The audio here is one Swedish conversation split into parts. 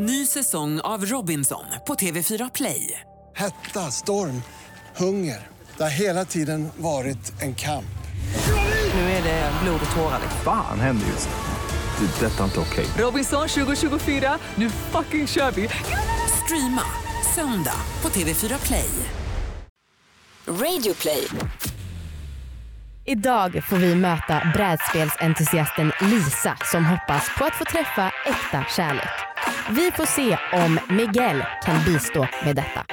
Ny säsong av Robinson på TV4 Play. Hetta, storm, hunger. Det har hela tiden varit en kamp. Nu är det blod och tårar. Fan händer just nu. Det. är Detta är inte okej. Robinson 2024, nu fucking kör vi! Streama söndag på TV4 Play. Radio play. Idag får vi möta brädspelsentusiasten Lisa som hoppas på att få träffa äkta kärlek. Vi får se om Miguel kan bistå med detta.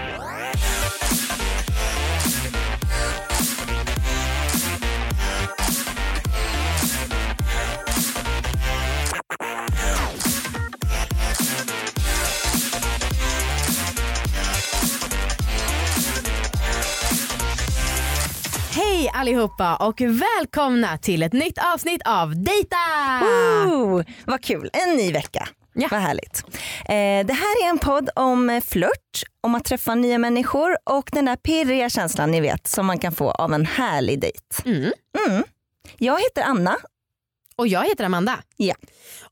Hej allihopa och välkomna till ett nytt avsnitt av Dejta! Wow, vad kul, en ny vecka. Ja. Vad härligt. Eh, det här är en podd om flört, om att träffa nya människor och den där pirriga känslan ni vet som man kan få av en härlig dejt. Mm. Mm. Jag heter Anna. Och jag heter Amanda. Ja.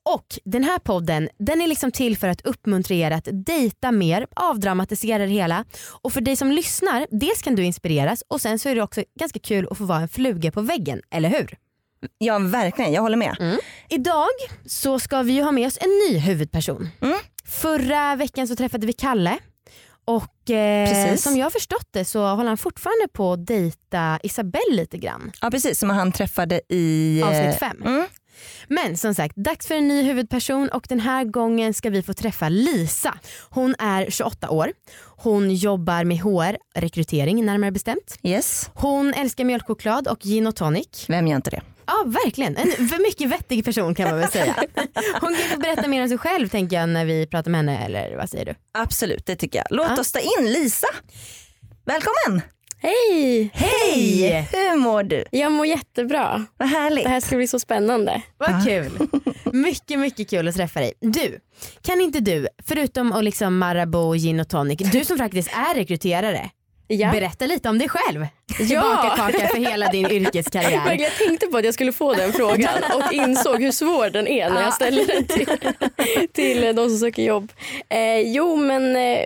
Och den här podden den är liksom till för att uppmuntra er att dejta mer, avdramatisera det hela. Och för dig som lyssnar, dels kan du inspireras och sen så är det också ganska kul att få vara en fluga på väggen, eller hur? Ja verkligen, jag håller med. Idag så ska vi ju ha med oss en ny huvudperson. Mm. Förra veckan så träffade vi Kalle och eh, som jag har förstått det så håller han fortfarande på att dejta Isabelle lite grann. Ja precis, som han träffade i... eh, Avsnitt fem. Mm. Men som sagt, dags för en ny huvudperson och den här gången ska vi få träffa Lisa. Hon är 28 år. Hon jobbar med HR, rekrytering närmare bestämt. Yes, Hon älskar mjölkchoklad och gin och tonic. vem gör inte det? Ja verkligen, en mycket vettig person kan man väl säga. Hon kan få berätta mer om sig själv tänker jag när vi pratar med henne eller vad säger du? Absolut, det tycker jag. Låt Ja. oss ta in Lisa. Välkommen! Hej! Hej! Hur mår du? Jag mår jättebra. Vad härligt. Det här ska bli så spännande. Vad kul. Mycket mycket kul att träffa dig. Du, kan inte du, förutom att liksom Marabou, gin och tonic, du som faktiskt är rekryterare, Ja. berätta lite om dig själv. Ja. Tillbaka kaka för hela din yrkeskarriär. Jag tänkte på att jag skulle få den frågan och insåg hur svår den är när jag ställer den till, till de som söker jobb. Eh, jo men eh,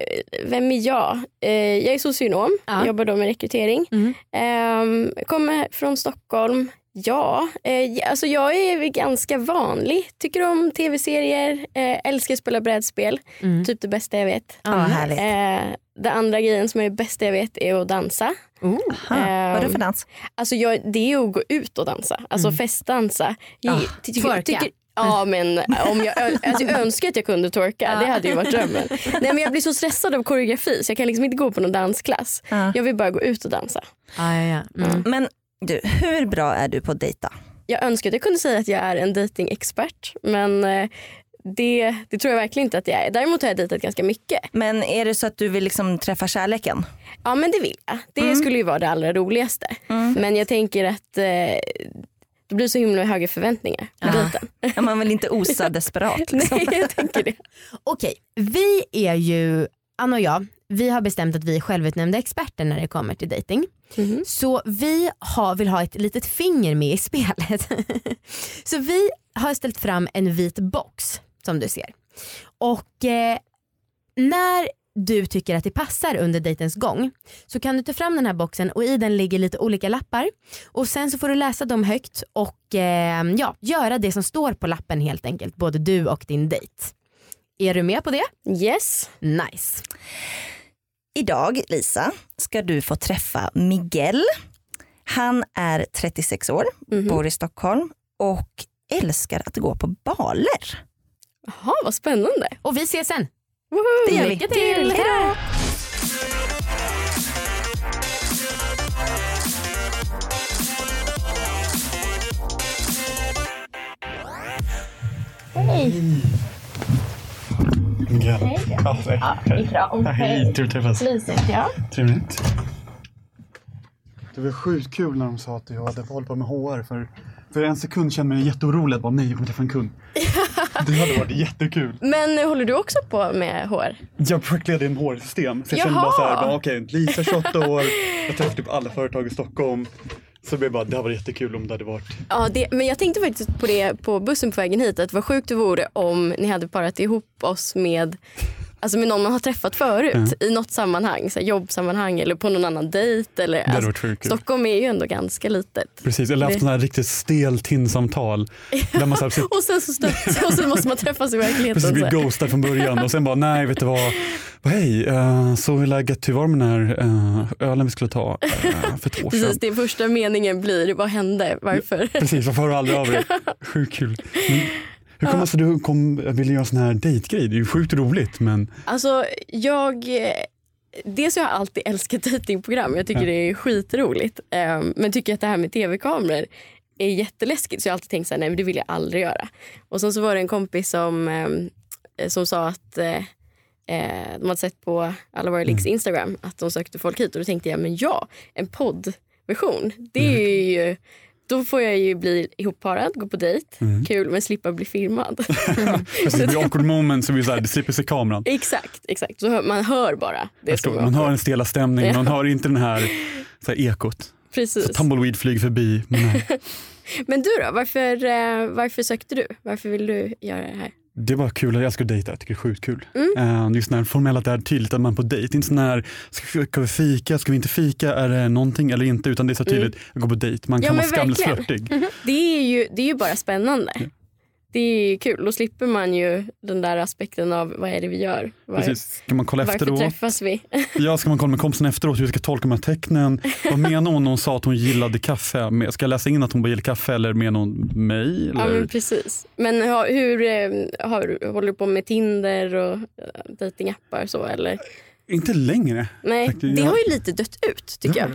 vem är jag? Eh, jag är socionom, Ja. jobbar då med rekrytering. Mm. Eh, kommer från Stockholm. Ja, eh, alltså jag är ganska vanlig. Tycker om tv-serier, eh, älskar att spela brädspel. Mm. Typ det bästa jag vet. Ja, härligt. Eh, det andra grejen som är det bästa jag vet är att dansa. Oh. Aha, vad är det ehm, för dans? Alltså jag, det är att gå ut och dansa, alltså festdansa. Ah, ty- tycker- twerka. Ja men om jag, alltså jag önskar att jag kunde twerka, det hade ju varit drömmen. Nej men jag blir så stressad av koreografi så jag kan liksom inte gå på någon dansklass. Ja. Jag vill bara gå ut och dansa. Ja, ja, ja. Mm. Men du, hur bra är du på att dejta? Jag önskar att jag kunde säga att jag är en datingexpert men eh, det, det tror jag verkligen inte att jag är. Däremot har jag dejtat ganska mycket. Men är det så att du vill liksom träffa kärleken? Ja men det vill jag. Det Mm. skulle ju vara det allra roligaste. Men jag tänker att eh, det blir så himla höga förväntningar på dejten. Ja, man vill inte osa desperat. Liksom. Nej jag tänker det. Okej, vi är ju, Anna och jag, vi har bestämt att vi är självutnämnda experter när det kommer till dating. Mhm. Så vi har, vill ha ett litet finger med i spelet. så vi har ställt fram en vit box som du ser. Och eh, när du tycker att det passar under dejtens gång så kan du ta fram den här boxen och i den ligger lite olika lappar och sen så får du läsa dem högt och eh, ja, göra det som står på lappen helt enkelt, både du och din dejt. Är du med på det? Yes. Nice. Idag, Lisa, ska du få träffa Miguel. Han är 36 år, Mhm. bor i Stockholm och älskar att gå på baler. Jaha, vad spännande. Och vi ses sen. Det gör vi. Lycka till! Hejdå. Miguel. Ja, hej. Hej. Hej, att träffas. Ja. Trevligt. Det var sjukt kul när de sa att du hade hållit på med HR. För, för en sekund kände jag mig jätteorolig. att Bara, nej, jag kommer träffa en kund. Det hade varit jättekul. Men håller du också på med hår? Jag projektledde en HR-system. Så jag kände Jaha. bara så här, bara, okej, Lisa 28 år. Jag träffar typ alla företag i Stockholm. Så det blev bara, det hade varit jättekul om det hade varit Ja, det, men jag tänkte faktiskt på det på bussen på vägen hit. Att vad sjukt det vore om ni hade parat ihop oss med Alltså med någon man har träffat förut i något sammanhang, så jobbsammanhang eller på någon annan dejt. Eller, hade alltså. Stockholm är ju ändå ganska litet. Precis, eller haft Det- här riktigt stel tinsamtal. Där man så här, Och sen så stött, och sen måste man träffas i verkligheten. precis blir här. ghostad från början och sen bara nej vet du vad, hej, eh, så hur är läget, hur var det med den här eh, ölen vi skulle ta eh, för ett år sedan? Precis, det första meningen blir vad hände, varför? Precis, varför hör du aldrig av dig? Sjukt kul. Men, hur sig att du kom, ville göra en sån här dejtgrej? Det är ju sjukt roligt men Alltså jag, dels har jag alltid älskat dejtingprogram, jag tycker Ja. det är skitroligt. Eh, Men tycker att det här med tv-kameror är jätteläskigt så jag har alltid tänkt så här, nej men det vill jag aldrig göra. Och sen så var det en kompis som, eh, som sa att eh, eh, de hade sett på alla våra links Instagram att de sökte folk hit och då tänkte jag men ja, en poddversion. Det är ju, då får jag ju bli ihopparad, gå på dejt, kul men slippa bli filmad. precis, det blir awkward moment så blir så här, det slipper se kameran. exakt, exakt. Så hör, man hör bara det man hör awkward. den stela stämningen, man hör inte den här, så här ekot. Precis. Så tumbleweed flyger förbi. Men. Men du då, varför, eh, varför sökte du? Varför vill du göra det här? Det var kul, jag älskar att dejta, jag tycker det är sjukt kul. Mm. Eh, Just när formellt det är tydligt att man är på dejt, inte sån här, ska, ska vi fika, ska vi inte fika, är det någonting eller inte, utan det är så tydligt, jag går på dejt, man Mm. Ja, kan vara men skamlöst verkligen. flörtig. Det är ju, det är ju bara spännande. Det är kul, då slipper man ju den där aspekten av vad är det vi gör? Var, Precis. Ska man kolla varför efteråt? träffas vi? Ja, ska man kolla med kompisen efteråt hur vi ska tolka de här tecknen? Vad menar hon när hon sa att hon gillade kaffe? Ska jag läsa in att hon bara gillar kaffe eller menar hon mig? Ja Eller? men precis. Men ha- hur eh, har, håller du på med Tinder och eh, datingappar så eller? Inte längre. Nej, Faktiskt, det jag- har ju lite dött ut tycker jag.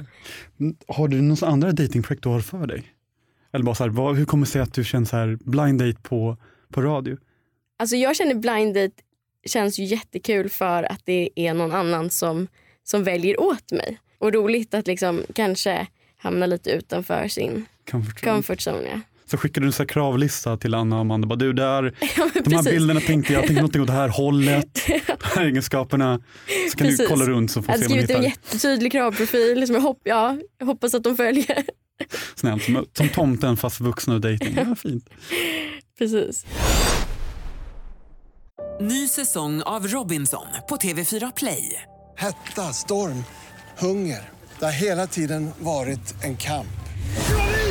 Mm, Har du några andra datingprojekt du har för dig? Eller bara så här, vad, hur kommer det sig att du känner så här blind date på, på radio? Alltså jag känner blind date känns ju jättekul för att det är någon annan som, som väljer åt mig. Och roligt att liksom kanske hamna lite utanför sin Comfort zone. comfort zone. Ja. Så skickar du en kravlista till Anna och Amanda. Bara, du, där, Ja, de här bilderna tänkte jag, jag tänkte något åt det här hållet, de här egenskaperna. Så kan Precis. du kolla runt så får Jag vi hade se om skrivit en vi hittar jättetydlig kravprofil som jag, hopp, ja, jag hoppas att de följer. snällt. Som, som tomten fast vuxna och dejting. Ja, fint. Precis. Ny säsong av Robinson på TV4 Play. Hetta, storm, hunger. Det har hela tiden varit en kamp.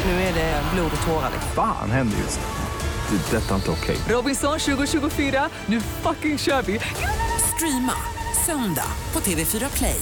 Nu är det blod och tårar. Fan händer just nu. Det. är Detta är inte okej. Robinson 2024, nu fucking kör vi! Streama söndag på TV4 Play.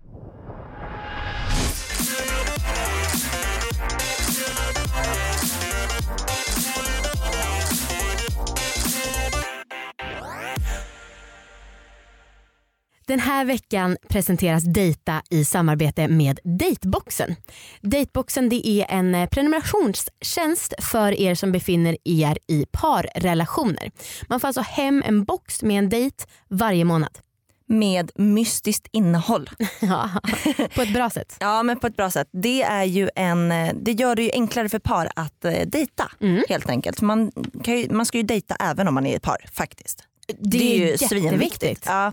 Den här veckan presenteras Dejta i samarbete med Dateboxen. Dateboxen det är en eh, prenumerationstjänst för er som befinner er i parrelationer. Man får alltså hem en box med en dejt varje månad. Med mystiskt innehåll. Ja, på ett bra sätt. Ja men på ett bra sätt. Det, är ju en, eh, det gör det ju enklare för par att eh, dejta helt enkelt. Man, kan ju, man ska ju dejta även om man är ett par faktiskt. Det är ju svinviktigt. Ja.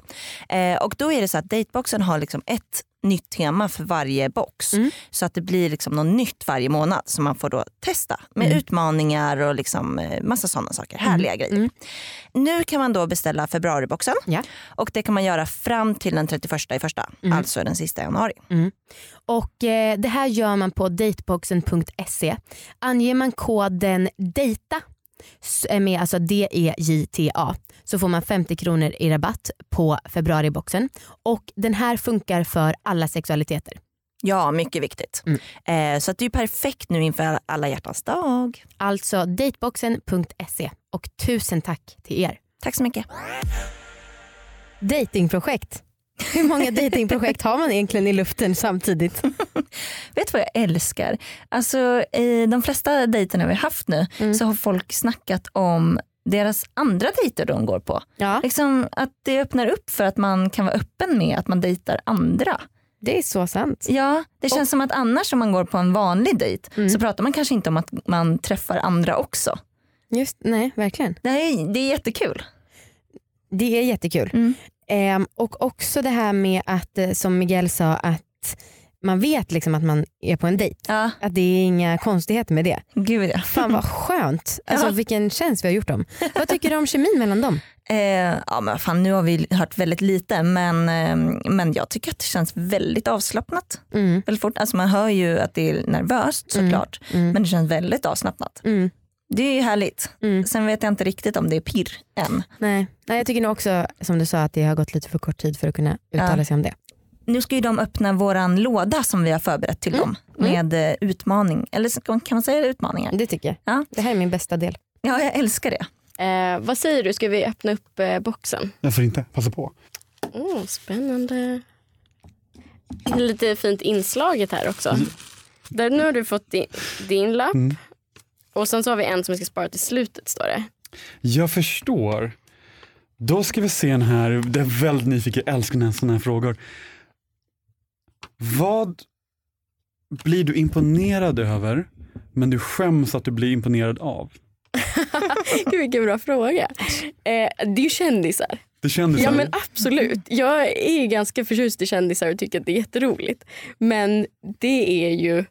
Eh, och då är det så att dateboxen har liksom ett nytt tema för varje box. Mm. Så att det blir liksom något nytt varje månad som man får då testa. Med Mm. utmaningar och liksom, eh, massa sådana saker. Härliga grejer. Nu kan man då beställa februariboxen. Ja. Och det kan man göra fram till den 31 i första. Alltså den sista januari. Och eh, Det här gör man på dateboxen.se. Anger man koden eh, med alltså D-E-J-T-A så får man 50 kronor i rabatt på februariboxen. Och den här funkar för alla sexualiteter. Ja, mycket viktigt. Eh, så att det är perfekt nu inför alla hjärtans dag. Alltså dateboxen.se och tusen tack till er. Tack så mycket. Datingprojekt. Hur många datingprojekt har man egentligen i luften samtidigt? Vet du vad jag älskar? Alltså, I de flesta dejterna vi har haft nu Mm. så har folk snackat om deras andra dejter de går på. Ja. Liksom att det öppnar upp för att man kan vara öppen med att man dejtar andra. Det är så sant. Ja, det känns som att annars om man går på en vanlig dejt Mm. så pratar man kanske inte om att man träffar andra också. Just, nej, verkligen. Det, här är, det är jättekul. Det är jättekul. Mm. Ehm, och också det här med att, eh, som Miguel sa, att man vet liksom att man är på en dejt. Ja, Att det är inga konstigheter med det. gud ja. Fan vad skönt. Alltså Ja. vilken tjänst vi har gjort dem. Vad tycker du om kemin mellan dem? Eh, ja men fan, nu har vi hört väldigt lite men, eh, men jag tycker att det känns väldigt avslappnat. Mm. Väldigt fort. Alltså man hör ju att det är nervöst såklart Mm. men det känns väldigt avslappnat. Mm. Det är ju härligt. Mm. Sen vet jag inte riktigt om det är pirr än. Nej. Nej, jag tycker nog också som du sa att det har gått lite för kort tid för att kunna uttala Ja. sig om det. Nu ska ju de öppna våran låda som vi har förberett till dem med eh, utmaning. Eller kan man säga utmaningar? Det tycker jag. Ja. Det här är min bästa del. Ja, jag älskar det. Eh, vad säger du, ska vi öppna upp eh, boxen? Varför inte? Passa på. Oh, spännande. Det är lite fint inslaget här också. Där, nu har du fått din, din lapp. Och sen så har vi en som vi ska spara till slutet står det. Jag förstår. Då ska vi se den här, det är väldigt nyfiken, jag älskar sådana här frågor. Vad blir du imponerad över men du skäms att du blir imponerad av? Gud vilken bra fråga. Eh, det är ju kändisar. Det kändes Ja så. men absolut. Jag är ganska förtjust i kändisar och tycker att det är jätteroligt. Men det är ju,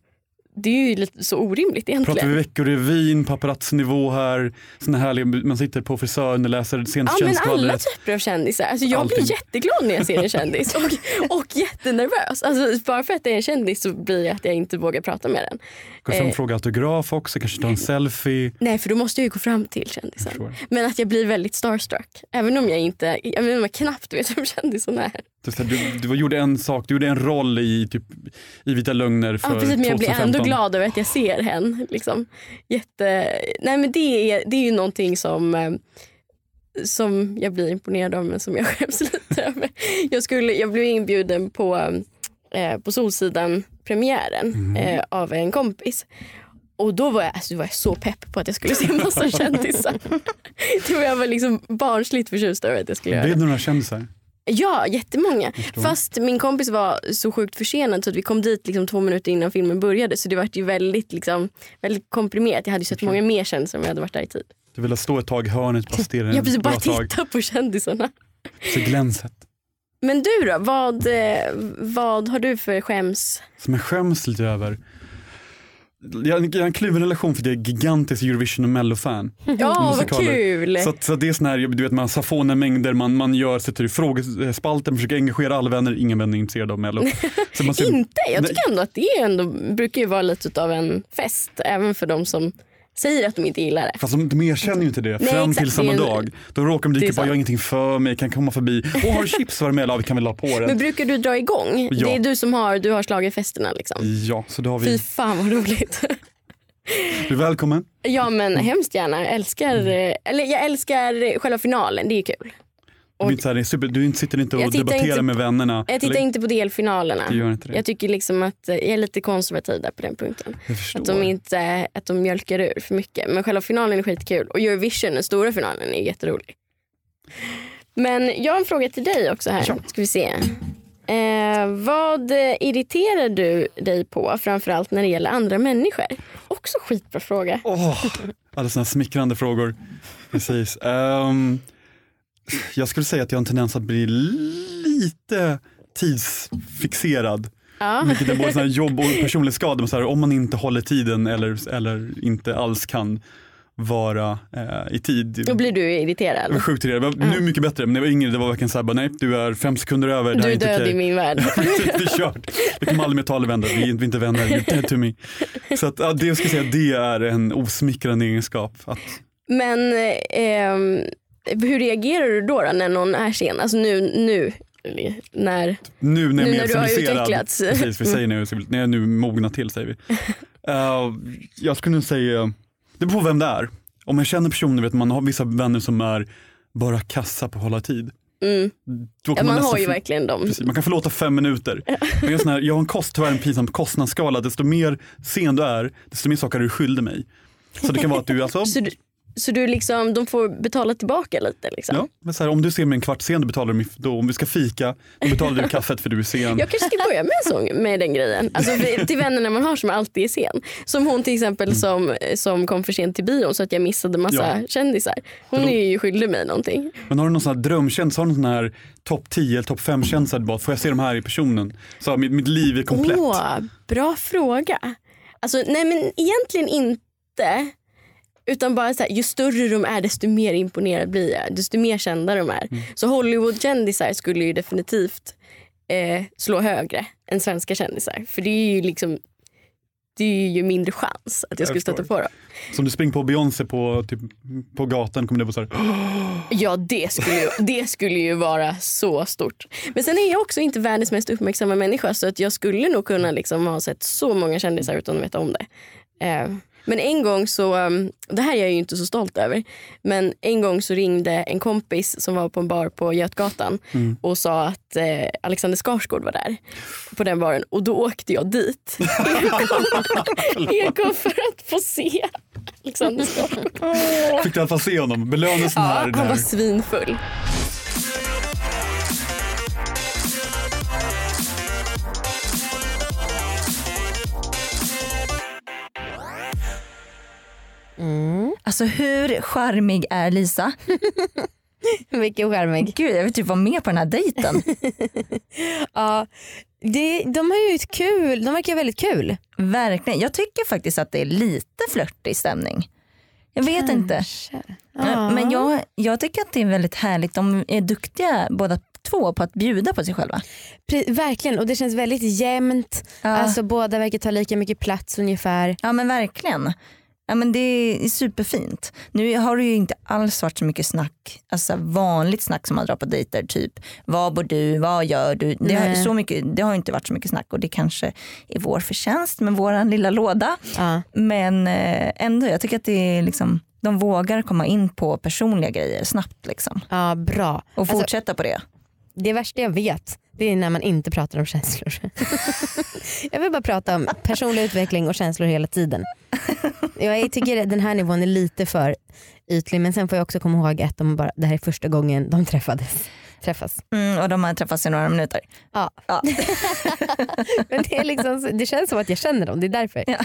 det är ju lite så orimligt egentligen. Pratar vi veckorevyn, paparazzi-nivå här, såna härliga, man sitter på frisören och läser senaste Ja men alla typer av kändisar. Alltså, jag Allting. blir jätteglad när jag ser en kändis och, och jättenervös. Alltså, bara för att det är en kändis så blir det att jag inte vågar prata med den. Fram Eh. och fråga autograf också, kanske ta en selfie. Nej för då måste jag ju gå fram till kändisen. Men att jag blir väldigt starstruck. Även om jag inte, jag menar, knappt vet vem kändisen är. Du, du, du gjorde en sak, du gjorde en roll i, typ, i Vita lögner för Ja, precis, men jag blir 2015. ändå glad över att jag ser hen. Liksom. Jätte... Nej, men det, är, det är ju någonting som, eh, som jag blir imponerad av men som jag skäms lite över. Jag, skulle, jag blev inbjuden på, eh, på Solsidan-premiären Mm. eh, av en kompis. Och då var jag, alltså, då var jag så pepp på att jag skulle se en massa kändisar. Det var jag var liksom barnsligt förtjust över att jag skulle göra det. Blev det några kändisar? Ja, jättemånga. Fast min kompis var så sjukt försenad så att vi kom dit liksom två minuter innan filmen började. Så det var ju väldigt, liksom, väldigt komprimerat. Jag hade ju sett många mer kändisar om jag hade varit där i tid. Du ville stå ett tag i hörnet, bara stirra Jag precis bara tag. titta på kändisarna. Se glänset. Men du då, vad, eh, vad har du för skäms? Som jag skäms lite över. Jag har en- jag har en kluven relation för det är gigantisk Eurovision och Mello-fan. Ja, vad kul! Så, att- så att det är sån här, du vet man har safona mängder, man, man gör, sätter i frågespalten, försöker engagera alla vänner, ingen vän är intresserad av Mello. Ser- Inte? Jag Nej. tycker ändå att det är ändå, brukar ju vara lite av en fest. Även för de som säger att de inte gillar det. Fast de, erkänner ju inte det Nej, fram exakt, till samma det dag. Då råkar de det dyka upp och jag har ingenting för mig, kan komma förbi. Och har du chips var med? Ja, vi kan väl ha på det. Men brukar du dra igång? Ja. Det är du som har, du har slagit festerna liksom. Ja, så då har Fy vi. fan vad roligt. Du är välkommen. Ja men hemskt gärna. Jag älskar, eh, eller jag älskar själva finalen, det är kul. Du, inte så här, super, du sitter inte och debatterar inte- med vännerna. Jag tittar Eller- inte på delfinalerna. Du. Jag tycker liksom att jag är lite konservativ där på den punkten. Att de, inte, att de mjölkar ur för mycket. Men själva finalen är skitkul. Och Eurovision, den stora finalen, är jätterolig. Men jag har en fråga till dig också här. Ska vi se. Eh, vad irriterar du dig på framförallt när det gäller andra människor? Också skitbra fråga. Åh, alla sådana smickrande frågor. Precis. Ehm, jag skulle säga att jag har en tendens att bli lite tidsfixerad. Ja. Vilket är både sån jobb och personlighetsskada. Men så här, om man inte håller tiden eller, eller inte alls kan vara eh, i tid. Då blir du irriterad. Jag var sjukt irriterad. Nu mycket bättre, men när jag var yngre det var verkligen såhär, bara, nej du är fem sekunder över, det Du är inte död okej. i min värld. det är kört. Vi kommer aldrig mer tala vänner, vi är inte- vänner, you're dead to me. Så att, ja, det jag ska säga, det är en osmickrande egenskap. Att, Men eh, ehm, hur reagerar du då, då när någon är sen? Alltså nu, nu när... nu när jag är Nu när du har utvecklats. precis, vi säger nu, när jag nu mognar till säger vi. Eh, jag skulle säga, det beror på vem det är. Om jag känner personer, vet man har vissa vänner som är bara kassa på att hålla tid. Mm. Ja, man nästan har ju verkligen dem. Precis, man kan förlåta fem minuter. Men jag, här, jag har en kost, tyvärr en pinsam kostnadsskala. Desto mer sen du är, desto mer saker är du skyldig mig. Så det kan vara att du alltså, Så, du, så du liksom, de får betala tillbaka lite? Liksom. ja, men så här, om du ser mig en kvart sen, då betalar du då, om vi ska fika, då betalar du kaffet för du är sen. Jag kanske ska börja med, en med den grejen. Alltså för, till vännerna man har som alltid är sen. Som hon till exempel som, som kom för sent till bion så att jag missade massa Mm. Ja. kändisar. Hon Förlåt. är ju skyldig mig någonting. Men har du någon sån här drömkändis, har du någon sån här topp 10 eller topp 5 kändisar, du bara, får jag se de här i personen? Så här, mitt, mitt liv är komplett. Åh, bra fråga. Alltså, nej men egentligen inte. Utan bara så här, ju större de är desto mer imponerad blir jag. Desto mer kända de är. Mm. Så Hollywood-kändisar skulle ju definitivt eh, slå högre än svenska kändisar. För det är ju liksom det är ju mindre chans att jag skulle stöta på dem. Som du springer på Beyoncé på, typ, på gatan kommer det vara så här, Ja det skulle, ju, det skulle ju vara så stort. Men sen är jag också inte världens mest uppmärksamma människa så att jag skulle nog kunna liksom ha sett så många kändisar utan att veta om det. Eh, men en gång så, um, det här är jag ju inte så stolt över, men en gång så ringde en kompis som var på en bar på Götgatan Mm. och sa att eh, Alexander Skarsgård var där på den baren och då åkte jag dit enkom, enkom för att få se Alexander Skarsgård. fick du i alla fall se honom, belönades den Ja, här. han var svinfull. Alltså hur charmig är Lisa? Mycket charmig. Gud jag vill typ vara med på den här dejten. Ja, det, de har ju ett kul, de verkar väldigt kul. Verkligen. Jag tycker faktiskt att det är lite flörtig stämning. Jag vet inte. Ja. Men jag, jag tycker att det är väldigt härligt. De är duktiga båda två på att bjuda på sig själva. Pre- verkligen och det känns väldigt jämnt. Ja. Alltså båda verkar ta lika mycket plats ungefär. Ja men verkligen. Ja, men det är superfint. Nu har det ju inte alls varit så mycket snack, alltså vanligt snack som man drar på dejter. Typ vad bor du, vad gör du? Det har, så mycket, det har inte varit så mycket snack och det kanske är vår förtjänst med våran lilla låda. Ja. Men eh, ändå, jag tycker att det är liksom, de vågar komma in på personliga grejer snabbt liksom. Ja bra. Och Alltså, fortsätta på det. Det värsta jag vet det är när man inte pratar om känslor. jag vill bara prata om personlig utveckling och känslor hela tiden. Jag tycker att den här nivån är lite för ytlig men sen får jag också komma ihåg att de bara, det här är första gången de träffades. träffas. Mm, och de har träffats i några minuter. Ja. Ja. men det, är liksom, det känns som att jag känner dem, det är därför. Ja.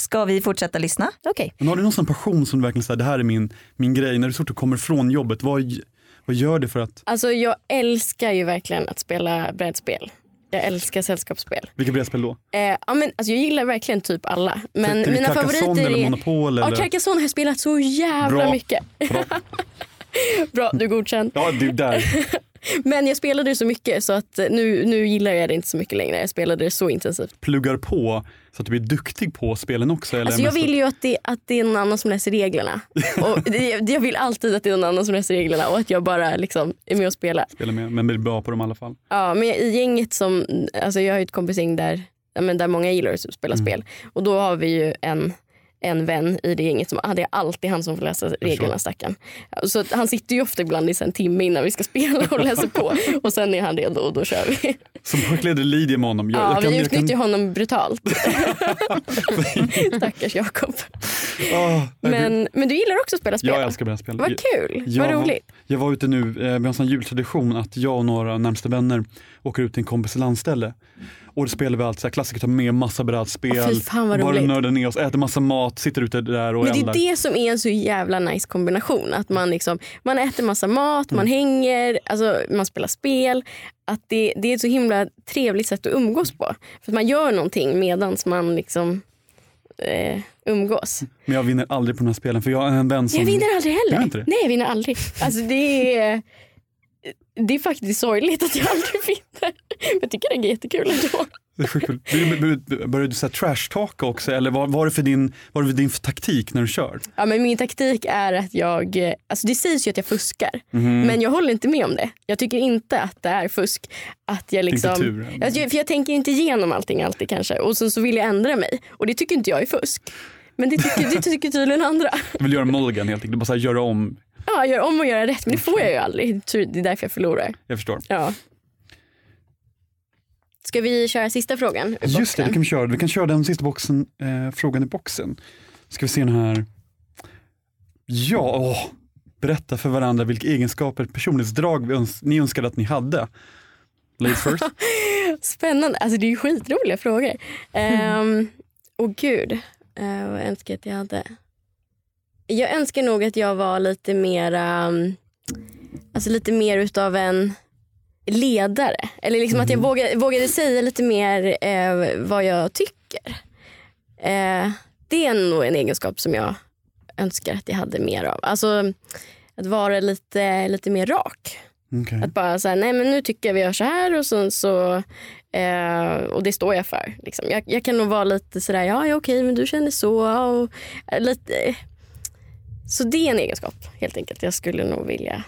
Ska vi fortsätta lyssna? Okej. Men har du någon sån passion som du verkligen säger det här är min, min grej, när du så fort du kommer från jobbet, vad, vad gör det för att, Alltså jag älskar ju verkligen att spela brädspel. Jag älskar sällskapsspel. vilka brädspel då? Eh, ja, men, alltså, jag gillar verkligen typ alla. Men Är det mina favoriter eller är... Monopol? Ja? Carcassonne har jag spelat så jävla Bra. mycket. Bra. Bra, du är godkänd. Ja, är där. Men jag spelade det så mycket så att eh, nu, nu gillar jag det inte så mycket längre. Jag spelade det så intensivt. Pluggar på så att du blir duktig på spelen också? Eller Alltså jag vill ju att det, att det är någon annan som läser reglerna. Och det, jag vill alltid att det är någon annan som läser reglerna och att jag bara liksom är med och spelar. Spela med, men blir bra på dem i alla fall. Ja, men i gänget som, alltså jag har ju ett kompisgäng där, där många gillar att spela Mm. spel. Och då har vi ju en, en vän i det gänget som det är alltid han som får läsa reglerna stackarn. Så han sitter ju ofta ibland i så en timme innan vi ska spela och läser på. Och sen är han redo och då kör vi. Som projektledare lider med honom. Jag, Ja, jag kan, vi utnyttjar kan, honom brutalt. Stackars Jakob. Jag- Men, men du gillar också att spela spel? jag älskar brädspel. Vad kul, Jag vad roligt. Jag var ute nu, eh, vi har en sån jultradition att jag och några närmsta vänner åker ut till en kompis landställe. Och då spelar vi allt så här klassiker, tar med massa brädspel, vad bara nördar ner oss, äter massa mat, sitter ute där och Men det är det som är en så jävla nice kombination. Att man, liksom, man äter massa mat, man Mm. hänger, alltså, man spelar spel. Att det, det är ett så himla trevligt sätt att umgås på. För att man gör någonting medan man liksom, eh, umgås. Men jag vinner aldrig på de här spelen för jag är vän som... Jag vinner aldrig heller. det? Nej jag vinner aldrig. Alltså, det, är, det är faktiskt sorgligt att jag aldrig vinner. Men jag tycker det är jättekul ändå. Det är sjukt. Började du, började du så här trash-talka också eller vad var det för din, vad för din taktik när du kör? Ja, men min taktik är att jag, alltså det sägs ju att jag fuskar. Mhm. Men jag håller inte med om det. Jag tycker inte att det är fusk. Att jag liksom, jag, för jag tänker inte igenom allting alltid kanske. Och sen så vill jag ändra mig. Och det tycker inte jag är fusk. Men det tycker, det tycker tydligen andra. Du vill göra mulligan helt enkelt, du bara så här, göra om. Ja, gör om och göra rätt men det får jag ju aldrig. Det är därför jag förlorar. Jag förstår. Ja. Ska vi köra sista frågan? Just det, det kan vi köra. Vi kan köra den sista boxen, eh, frågan i boxen. Ska vi se den här. Ja, åh. berätta för varandra vilka egenskaper, personlighetsdrag öns- ni önskade att ni hade. Ladies first. Spännande. Alltså det är ju skitroliga frågor. Ehm, Åh gud, uh, vad önskar jag att jag hade? Jag önskar nog att jag var lite mer, um, alltså lite mer utav en ledare. Eller liksom att jag vågade, vågade säga lite mer eh, vad jag tycker. Eh, det är nog en egenskap som jag önskar att jag hade mer av. Alltså att vara lite, lite mer rak. Okej. Att bara säga, nej men nu tycker jag vi gör så här och sen så eh, och det står jag för. Liksom. Jag, jag kan nog vara lite sådär, ja, ja okej men du känner så. Och, eh, lite, så det är en egenskap helt enkelt. Jag skulle nog vilja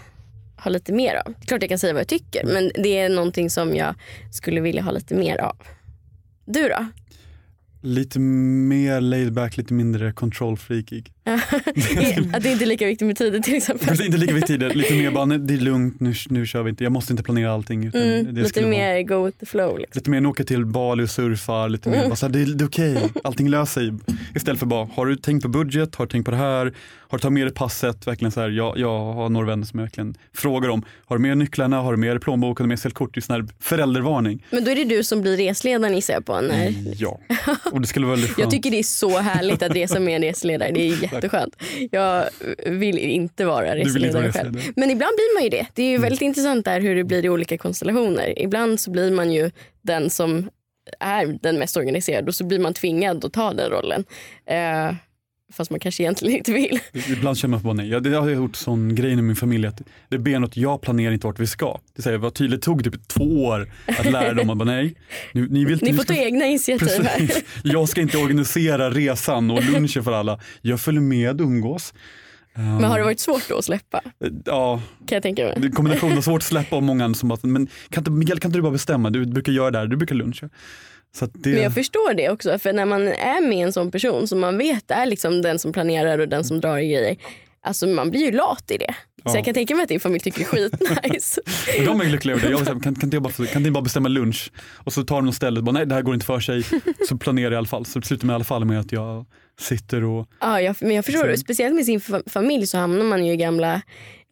ha lite mer av. Klart jag kan säga vad jag tycker men det är någonting som jag skulle vilja ha lite mer av. Du då? Lite mer laid back, lite mindre control freakig att det inte är lika viktigt med tiden till exempel. Kanske inte lika viktigt, lite mer bara, nej, det är lugnt, nu, nu kör vi inte. Jag måste inte planera allting. Utan Mm, lite skulle vara- mer go with the flow. Liksom. Lite mer åka till Bali och surfa, lite mer Mm. bara så här, det, är- det är okej, allting löser sig. Istället för bara, har du tänkt på budget, har du tänkt på det här, har du tagit med dig passet, verkligen så här, jag, jag har några vänner som jag verkligen frågar om, har du med nycklarna, har du med plånboken, har du med säljkort, är sån här föräldervarning. Men då är det du som blir resledaren gissar jag på. När... Ja, och det skulle vara väldigt skönt. Jag tycker det är så härligt att resa med en reseledare. Det är jätteskönt. Jag vill inte vara reseledare själv. Mm. Men ibland blir man ju det. Det är ju väldigt intressant där hur det blir i olika konstellationer. Ibland så blir man ju den som är den mest organiserade och så blir man tvingad att ta den rollen. Eh, fast man kanske egentligen inte vill. Ibland känner man bara nej. Ja, det har jag gjort sån grej i min familj att det ber något, jag planerar inte vart vi ska. Det säger, var tydligt, tog typ två år att lära dem att bara, nej. Nu, ni vill, Ni får ska- ta egna initiativ här. Jag ska inte organisera resan och lunchen för alla. Jag följer med och umgås. Men har det varit svårt då att släppa? Ja, Kan jag tänka mig. kombination av svårt att släppa och många som bara, men kan inte, Miguel kan inte du bara bestämma? Du brukar göra det här, du brukar luncha. Så det, Men jag förstår det också. För när man är med en sån person som man vet är liksom den som planerar och den som drar i grejer. Alltså man blir ju lat i det. Så Ja. jag kan tänka mig att din familj tycker det är skitnice. de är lyckliga över det. Jag säga, kan, kan, jag bara, kan inte ni bara bestämma lunch? Och så tar de något ställe och bara, nej det här går inte för sig. Så planerar jag i alla fall. Så det slutar med i alla fall med att jag sitter och ja, jag, men jag förstår. Så- Speciellt med sin fa- familj så hamnar man ju i gamla,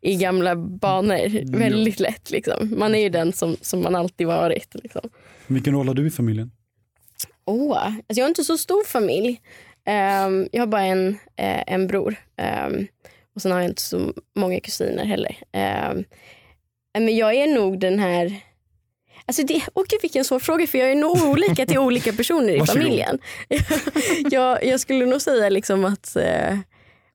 i gamla banor väldigt lätt. Liksom. Man är ju den som, som man alltid varit. Liksom. Vilken roll har du i familjen? Åh, alltså jag har inte så stor familj. Ehm, jag har bara en, eh, en bror. Ehm, och sen har jag inte så många kusiner heller. Ehm, men jag är nog den här... Alltså det, åh gud vilken svår fråga för jag är nog olika till olika personer i familjen. jag, jag skulle nog säga liksom att, eh,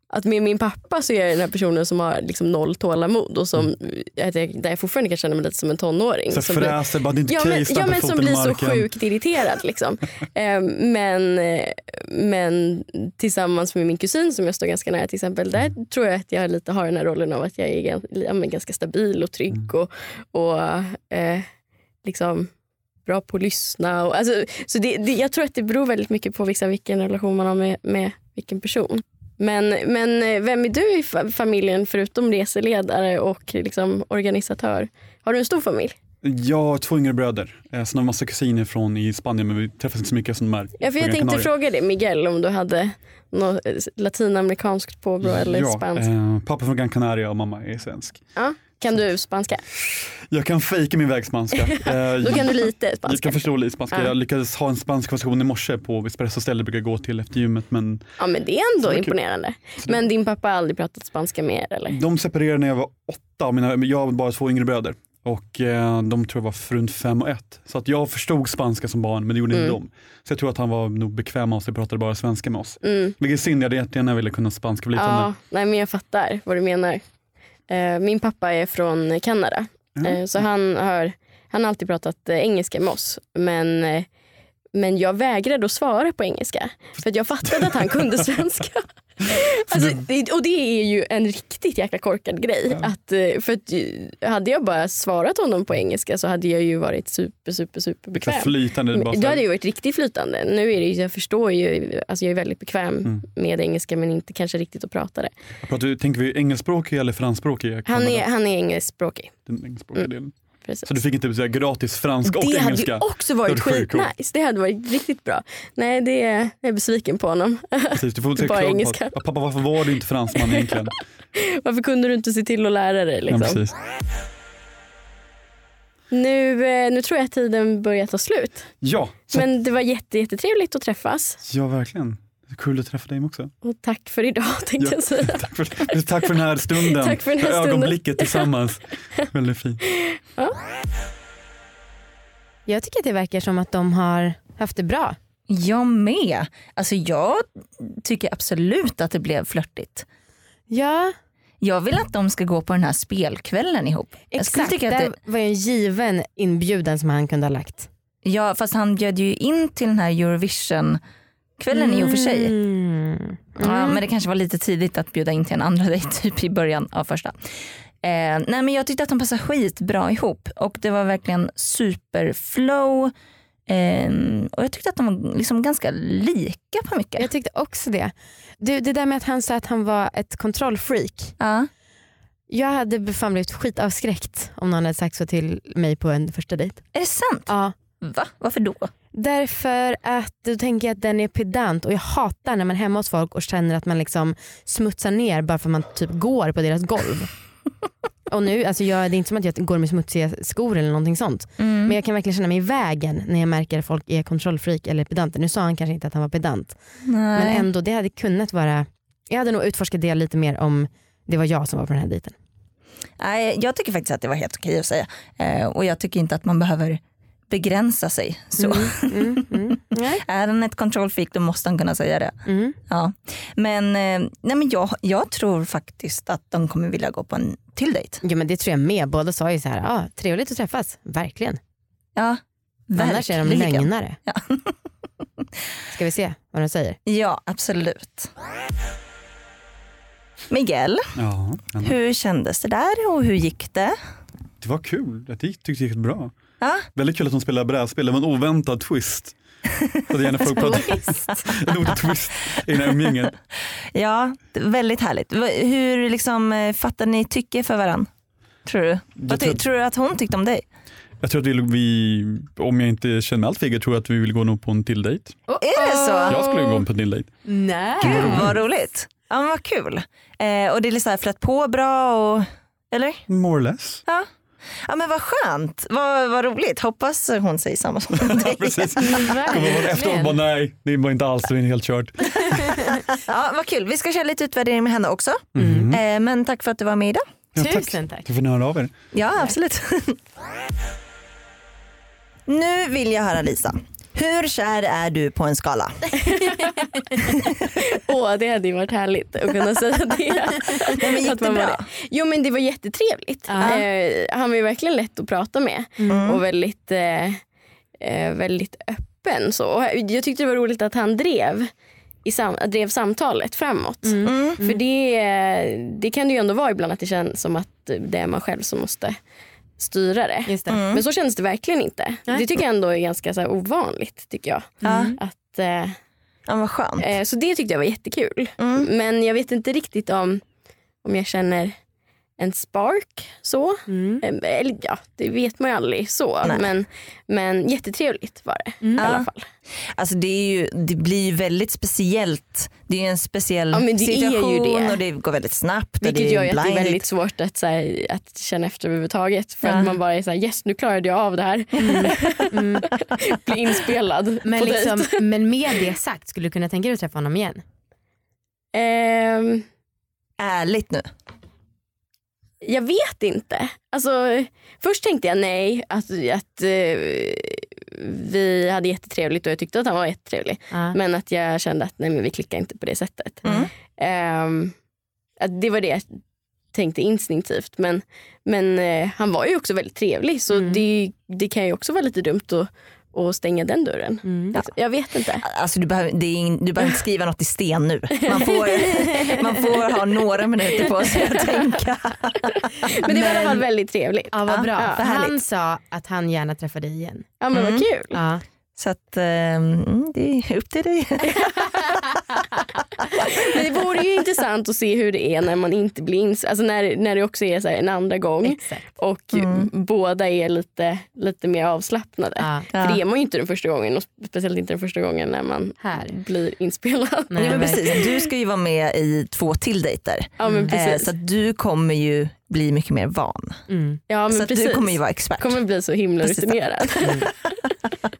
att med min pappa så är jag den här personen som har liksom noll tålamod och som, jag, där jag fortfarande kan känna mig lite som en tonåring. Så som blir- fräser, bara det är inte Ja men, ja, men som blir så sjukt irriterad. Liksom. Eh, men, men tillsammans med min kusin som jag står ganska nära till exempel. Där tror jag att jag lite har den här rollen av att jag är ja, ganska stabil och trygg Mm. och, och eh, liksom bra på att lyssna. Och, alltså, så det, det, jag tror att det beror väldigt mycket på liksom, vilken relation man har med, med vilken person. Men, men eh, vem är du i fa- familjen förutom reseledare och liksom, organisatör? Har du en stor familj? Jag har två yngre bröder. Eh, Sen har vi massa kusiner från i Spanien men vi träffas inte så mycket som de är Ja, för jag tänkte fråga dig Miguel om du hade något eh, latinamerikanskt påbrå eller ja, spanskt. Eh, pappa från Gran Canaria och mamma är svensk. Ja. Kan du spanska? Jag kan fejka min väg spanska. Eh, Då kan du lite Jag spanska. kan förstå lite spanska. Ja. Jag lyckades ha en spansk konversation i morse på Espresso ställe brukar jag gå till efter gymmet men Ja men det är ändå det imponerande. Men din pappa har aldrig pratat spanska med er eller? de separerade när jag var åtta mina, jag har bara två yngre bröder. Och eh, de tror jag var runt fem och ett. Så att jag förstod spanska som barn men det gjorde inte Mm. de. Så jag tror att han var nog bekväm med oss och pratade bara svenska med oss. Mm. Vilket är synd, jag hade jättegärna velat kunna spanska flytande. Ja, nej men jag fattar vad du menar. Eh, min pappa är från Kanada. Eh, så han har, han har alltid pratat eh, engelska med oss. Men, men jag vägrade att svara på engelska. För jag fattade att han kunde svenska. Alltså, och det är ju en riktigt jäkla korkad grej. Att, eh, för att, hade jag bara svarat honom på engelska så hade jag ju varit super super super bekväm. flytande. Bara Då hade jag varit riktigt flytande. Nu är det ju, jag förstår ju, alltså jag är väldigt bekväm Mm. med engelska men inte kanske riktigt att prata det. Pratar, tänker vi engelskspråkig eller franskspråkig? Han är, han är engelskspråkig. Den engelskspråkiga Mm. delen. Precis. Så du fick inte säga gratis franska och det hade engelska? ju också varit skitnice. Det hade varit riktigt bra. Nej, det är, jag är besviken på honom. Precis, du får Bara klart på engelska. att, pappa varför var du inte fransman egentligen? Varför kunde du inte se till att lära dig? Ja, Liksom? precis. nu, eh, nu tror jag att tiden börjar ta slut. ja, så, Men det var jätte, jättetrevligt att träffas. ja verkligen. Kul att träffa dig också. Och tack för idag tänkte Ja. jag säga. Tack för, tack för den här stunden. Tack för den här stunden. ögonblicket tillsammans. Väldigt fint. Jag tycker att det verkar som att de har haft det bra. Jag med. Alltså jag tycker absolut att det blev flörtigt. Ja, Jag vill att de ska gå på den här spelkvällen ihop. Exakt. tycka Det var en given inbjudan som han kunde ha lagt. ja, fast han bjöd ju in till den här Eurovision-kvällen i och för sig. Mm. Ja, men det kanske var lite tidigt att bjuda in till en andra dejt typ i början av första. Eh, nej men jag tyckte att de passade skitbra ihop och det var verkligen superflow. Eh, och jag tyckte att de var liksom ganska lika på mycket. Jag tyckte också det. Du, det där med att han sa att han var ett kontrollfreak. Ja. Jag hade fan blivit skitavskräckt om någon hade sagt så till mig på en första dejt. Är det sant? Ja. Va? Varför då? Därför att då tänker att den är pedant och jag hatar när man är hemma hos folk och känner att man liksom smutsar ner bara för att man typ går på deras golv. och nu, alltså jag, det är inte som att jag går med smutsiga skor eller någonting sånt. Mm. Men jag kan verkligen känna mig i vägen när jag märker att folk är kontrollfreak eller pedanter. Nu sa han kanske inte att han var pedant. Nej. Men ändå, det hade kunnat vara, jag hade nog utforskat det lite mer om det var jag som var på den här dejten. Nej, jag tycker faktiskt att det var helt okej att säga. Eh, och jag tycker inte att man behöver begränsa sig. Så. Mm, mm. Nej. Är han ett kontrollfreak då måste han kunna säga det. Mm. Ja. Men, eh, nej, men jag, jag tror faktiskt att de kommer vilja gå på en till dejt. Ja men det tror jag med, båda sa ju så här, ah, trevligt att träffas, verkligen. Ja, Annars är de verkligen. lögnare. Ja. Ska vi se vad de säger? Ja, absolut. Miguel, Ja, hur kändes det där och hur gick det? det var kul. Det gick, tyckte jag gick bra. Ja. Väldigt kul att de spelar brädspel. Det var en oväntad twist. Så gärna folk oväntad twist i den här umgänget. Ja, det väldigt härligt. Hur liksom, eh, fattar ni tycke för varandra? Tror du? Vad tror- tror du att hon tyckte om dig? Jag tror att vi, vi, om jag inte känner mig allt för tror jag att vi vill gå nog på en till dejt. Är det så? Jag skulle gå på en till dejt. Nej. Gud vad roligt. Ja men vad kul. Eh, och det är liksom så här flöt på bra och, eller? More or less. Ja. Ja men vad skönt, vad, vad roligt. Hoppas hon säger samma sak om dig. Precis. Kommer man efteråt bara nej, det var inte alls, det är helt kört. Ja, vad kul, vi ska köra lite utvärdering med henne också. Mm. Eh, men tack för att du var med idag. Ja, Tusen tack. Du får höra av er. Ja absolut. nu vill jag höra Lisa. Hur kär är du på en skala? Åh, det hade ju varit härligt att kunna säga det. men gick det bra? det. Jo men det var jättetrevligt. Ja. Eh, han var ju verkligen lätt att prata med Mm. och väldigt, eh, eh, väldigt öppen. Så. Och jag tyckte det var roligt att han drev, i sam drev samtalet framåt. Mm. För det, det kan det ju ändå vara ibland att det känns som att det är man själv som måste styra det. Just det. Men så känns det verkligen inte. Nej. Det tycker jag ändå är ganska så här, ovanligt. tycker jag. Ja, Att, eh, ja vad skönt. Eh, Så det tyckte jag var jättekul. Mm. Men jag vet inte riktigt om, om jag känner en spark så. Mm. Eller ja, det vet man ju aldrig så. Nej. Men, men jättetrevligt var det i Ja. alla fall. Alltså det, är ju, det blir ju väldigt speciellt. Det är ju en speciell Ja, det situation det. och det går väldigt snabbt. och Vilket det gör att det är väldigt svårt att, så här, att känna efter överhuvudtaget. För Ja. att man bara är så här, yes nu klarade jag av det här. Bli inspelad Men, liksom, men med det sagt, skulle du kunna tänka dig att träffa honom igen? Ehm, Ärligt nu. Jag vet inte. Alltså, först tänkte jag nej, att, att eh, vi hade jättetrevligt och jag tyckte att han var jättetrevlig. Ja. Men att jag kände att nej, men vi klickar inte på det sättet. Mm. Ehm, att det var det jag tänkte instinktivt. Men, men eh, han var ju också väldigt trevlig så Mm. det, det kan ju också vara lite dumt att, och stänga den dörren. Liksom. Jag vet inte. Alltså du, behöver, det är ing, du behöver inte skriva något i sten nu. Man får, man får ha några minuter på sig att tänka. Men det var i alla fall väldigt trevligt. Ja vad bra. Ja, han härligt. sa att han gärna träffar dig igen. Ja men Mm. vad kul. Ja. Så att, ehm, det är upp till dig. Men det vore ju intressant att se hur det är när man inte blir ins- alltså när, när det också är så här en andra gång Exakt. och båda är lite, lite mer avslappnade. Ja. För det är man ju inte den första gången och speciellt inte den första gången när man Här. blir inspelad. Nej, Ja, men precis. Du ska ju vara med i två till dejter. Ja men Eh, precis. så att du kommer ju bli mycket mer van. Mm, ja, så men att precis. du kommer ju vara expert. kommer bli så himla Precis. rutinerad.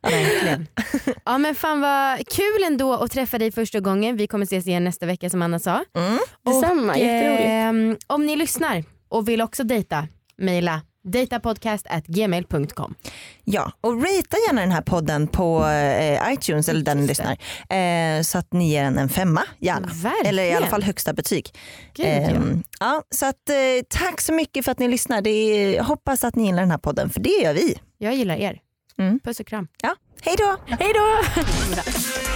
verkligen. Ja men fan vad kul ändå att träffa dig första gången. Vi kommer ses igen nästa vecka som Anna sa. Mm. Detsamma, Och, jätteroligt. ehm, om ni lyssnar och vill också dejta, mejla datapodcast@gmail.com. Ja, och ratea gärna den här podden på eh, iTunes eller där ni lyssnar. Eh, så att ni ger den en femma gärna. Verkligen. Eller i alla fall högsta betyg. Gud, ja. Ja, så att, eh, tack så mycket för att ni lyssnar. Det är, hoppas att ni gillar den här podden för det gör vi. Jag gillar er. Mm. Puss och kram. Ja, hej då! Hej då!